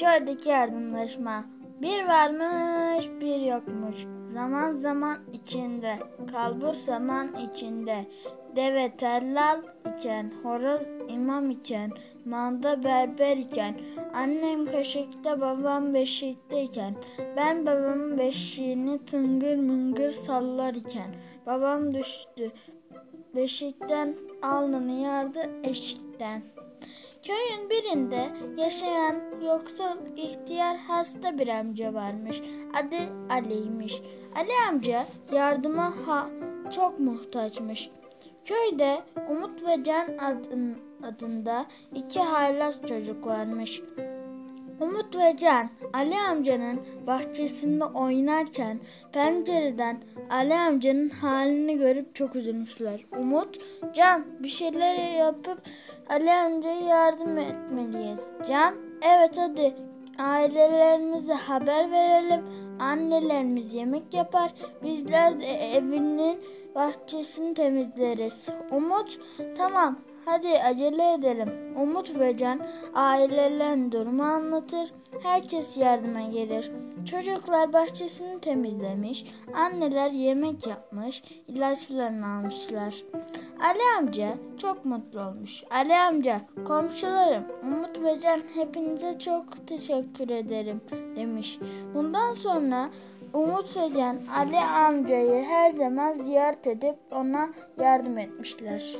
köydeki yardımlaşma. Bir varmış bir yokmuş. Zaman zaman içinde, kalbur saman içinde. Deve tellal iken, horoz imam iken, manda berber iken, annem kaşıkta babam beşikteyken, ben babamın beşiğini tıngır mıngır sallar iken, babam düştü beşikten alnını yardı eşikten. Köyün birinde yaşayan yoksul ihtiyar hasta bir amca varmış. Adı Ali'ymiş. Ali amca yardıma ha çok muhtaçmış. Köyde Umut ve Can adın, adında iki haylaz çocuk varmış. Umut ve Can Ali amcanın bahçesinde oynarken pencereden Ali amcanın halini görüp çok üzülmüşler. Umut, Can bir şeyler yapıp Ali amcaya yardım etmeliyiz. Can, evet hadi ailelerimize haber verelim. Annelerimiz yemek yapar. Bizler de evinin bahçesini temizleriz. Umut, tamam Hadi acele edelim. Umut ve Can ailelerin durumu anlatır. Herkes yardıma gelir. Çocuklar bahçesini temizlemiş. Anneler yemek yapmış. ilaçlarını almışlar. Ali amca çok mutlu olmuş. Ali amca, komşularım, Umut ve Can hepinize çok teşekkür ederim demiş. Bundan sonra Umut Can Ali amcayı her zaman ziyaret edip ona yardım etmişler.